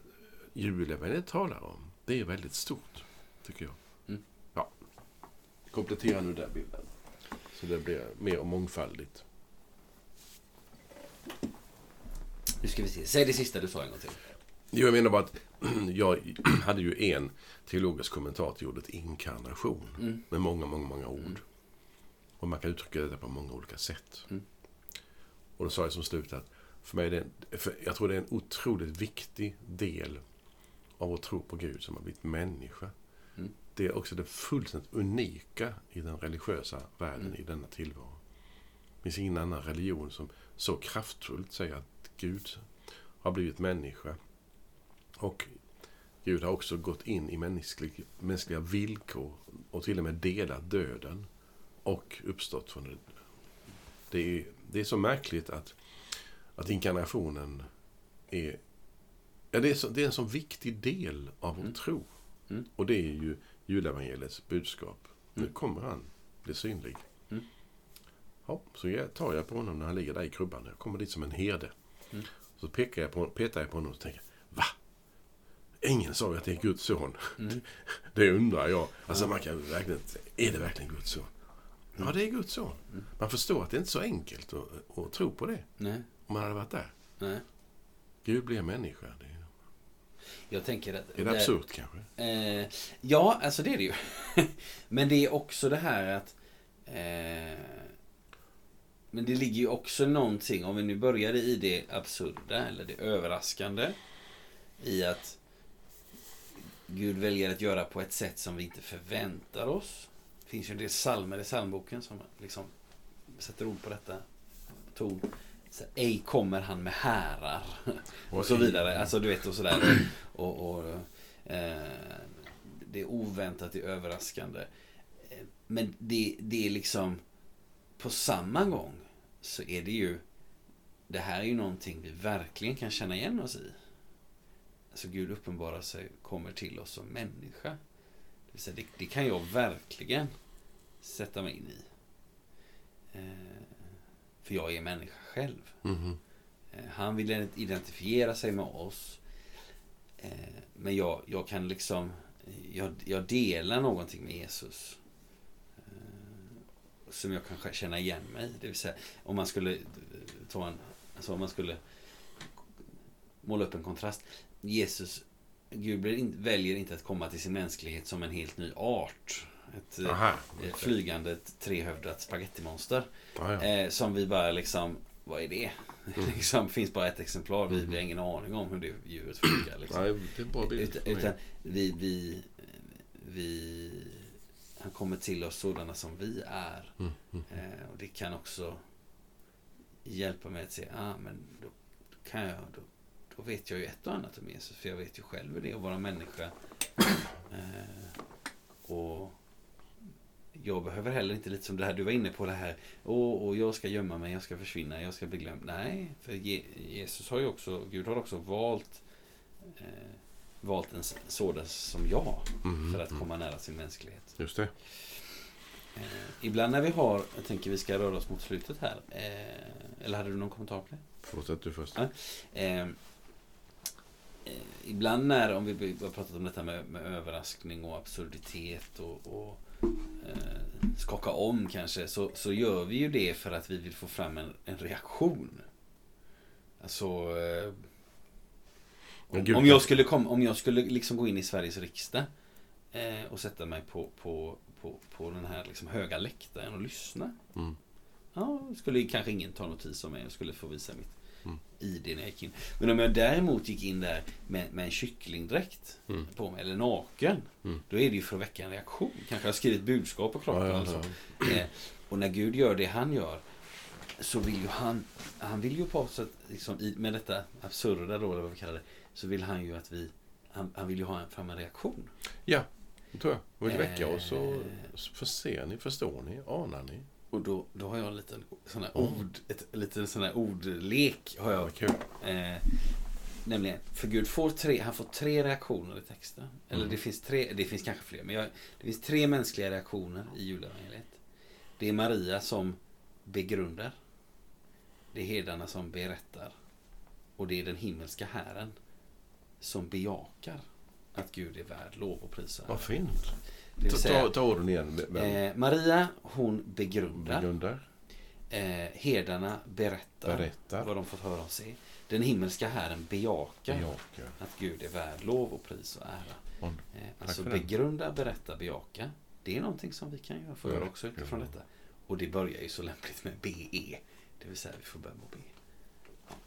julevangeliet talar om, det är väldigt stort, tycker jag. Mm. Ja. Komplettera nu den bilden. Så det blir mer mångfaldigt. Nu ska vi se. Säg det sista du sa en gång till. Jo, jag menar bara att jag hade ju en teologisk kommentar till ordet inkarnation. Mm. Med många, många, många ord. Mm. Och man kan uttrycka detta på många olika sätt. Mm. Och då sa jag som slut att för mig är det, för jag tror det är en otroligt viktig del av att tro på Gud som har blivit människa. Mm. Det är också det fullständigt unika i den religiösa världen Mm. i denna tillvaro. Det finns ingen annan religion som så kraftfullt säger att Gud har blivit människa. Och Gud har också gått in i mänsklig, mänskliga villkor och till och med delat döden och uppstått från det. Det är, det är så märkligt att, att inkarnationen är, ja, det är, så, det är en så viktig del av vår Mm. tro. Mm. Och det är ju julevangeliets budskap. Nu Mm. kommer han bli synlig. Mm. Ja, så jag tar jag på honom när han ligger där i krubban. Jag kommer dit som en herde. Mm. Så pekar jag på, petar jag på honom och tänker, va? Ingen sa ju att det är Guds son. Mm. Det undrar jag. Alltså man kan verkligen, är det verkligen Guds son? Ja, det är Guds son. Man förstår att det är inte så enkelt att, att tro på det. Nej. Om man hade varit där. Nej. Gud blir människa. Det, Jag tänker att... är det absurt kanske? Eh, ja, alltså det är det ju. Men det är också det här att... Eh, men det ligger ju också någonting, om vi nu börjar i det absurda eller det överraskande. I att Gud väljer att göra på ett sätt som vi inte förväntar oss. Det finns ju en del psalmer i psalmboken som liksom sätter ord på detta. Så, Ej kommer han med härar. Och så vidare. Alltså du vet och sådär. Och, och, eh, det är oväntat, det är överraskande. Men det, det är liksom på samma gång så är det ju det här är ju någonting vi verkligen kan känna igen oss i. Alltså Gud uppenbarar sig, kommer till oss som människa. Säga, det, det kan jag verkligen sätta mig in i. Eh, för jag är människa själv. Eh, Han vill identifiera sig med oss. Eh, Men jag, jag kan liksom... Jag, jag delar någonting med Jesus. Som jag kan känna igen mig. Det vill säga, om man skulle ta en... Alltså om man skulle måla upp en kontrast. Jesus, Gud in, väljer inte att komma till sin mänsklighet som en helt ny art. Ett, eh, Aha. ett flygande trehövdat spagettimonster. Ja. Eh, som vi bara liksom, vad är det? Mm. liksom, finns bara ett exemplar, vi, Mm. har ingen aning om hur det djuret funkar. Liksom. Nej, det är en bra bild. utan, utan vi, vi, vi, han kommer till oss sådana som vi är. Mm, mm. Eh, och det kan också hjälpa mig att se, ah, men då, då kan jag, då, då vet jag ju ett och annat om Jesus. För jag vet ju själv hur det är att vara människa. Eh, och jag behöver heller inte, lite som det här du var inne på, det här och, och jag ska gömma mig, jag ska försvinna, jag ska bli glömd. Nej, för Je Jesus har ju också, Gud har också valt eh, valt en sådan som jag Mhm, för att mm. komma nära sin mänsklighet. Just det. Eh, ibland när vi har, jag tänker vi ska röra oss mot slutet här, eh, Eller hade du någon kommentar på det? Fortsätt du först. Eh, ibland när, om vi har pratat om detta med, med överraskning och absurditet och, och eh, skaka om kanske, så, så gör vi ju det för att vi vill få fram en, en reaktion. Alltså... Eh, om, Gud, om jag skulle, kom, om jag skulle liksom gå in i Sveriges riksdag eh, och sätta mig på, på, på, på den här liksom höga läktaren och lyssna. Mm. Ja, skulle kanske ingen ta notis om mig. Jag skulle få visa mitt Mm. ID när jag gick in. Men om jag däremot gick in där med, med en kycklingdräkt Mm. på mig, eller naken. Mm. Då är det ju för att väcka en reaktion. Kanske har skrivit budskap på kroppen. Ja, ja, alltså. Eh, och när Gud gör det han gör. Så vill ju han, han vill ju på något sätt, liksom, i- med detta absurda då, eller vad vi kallar det. Så vill han ju att vi, han, han vill ju ha en, fram en reaktion. Ja, det tror jag. Vill väcka Eh. oss och förser ni, förstår ni, anar ni? Och då, då har jag en liten sån här ord, ett, en liten sån här ordlek har jag kul. Eh, nämligen, för Gud får tre, han får tre reaktioner i texten. Eller Mm. det finns tre, det finns kanske fler, men jag, det finns tre mänskliga reaktioner i julevangeliet. Det är Maria som begrundar. Det är herdarna som berättar. Och det är den himmelska Herren som bejakar att Gud är värd lov och pris och ära. Vad fint. Det Ta, säga, ta, ta orden igen. Eh, Maria, hon begrundar. begrundar, Eh, herdarna berättar, berättar, vad de fått höra och se. Den himmelska Herren bejakar bejakar. att Gud är värd lov och pris och ära. Eh, alltså för begrunda, berätta, bejaka. Det är någonting som vi kan göra, få göra också utifrån detta. Och det börjar ju så lämpligt med BE. Det vill säga vi får börja med att be. Det är Det, fint.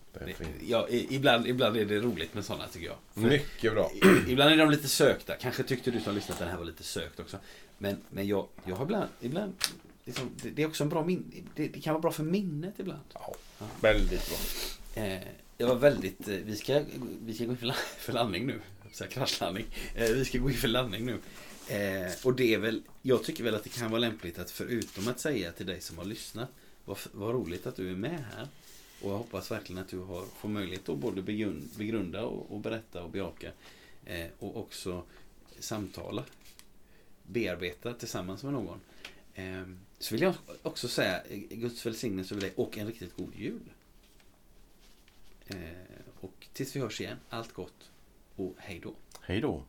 Ja, ibland, ibland är det roligt med sådana tycker jag. För Mycket bra. ibland är de lite sökta. Kanske tyckte du som lyssnat att den här var lite sökt också. Men, men jag, jag har ibland, ibland liksom, det, det är också en bra min, det, det kan vara bra för minnet ibland. Ja, väldigt bra. Eh, det var väldigt, eh, vi ska, vi ska gå in för, la- för landning nu. Så här, kraschlandning. Eh, vi ska gå in för landning nu. Eh, och det är väl, jag tycker väl att det kan vara lämpligt att förutom att säga till dig som har lyssnat. Vad, vad roligt att du är med här. Och jag hoppas verkligen att du har, får möjlighet att både begrunda, och, och berätta och bejaka. Eh, och också samtala. Bearbeta tillsammans med någon. Eh, så vill jag också säga Guds välsignelse över dig och en riktigt god jul. Eh, och tills vi hörs igen, allt gott och hej då. Hej då.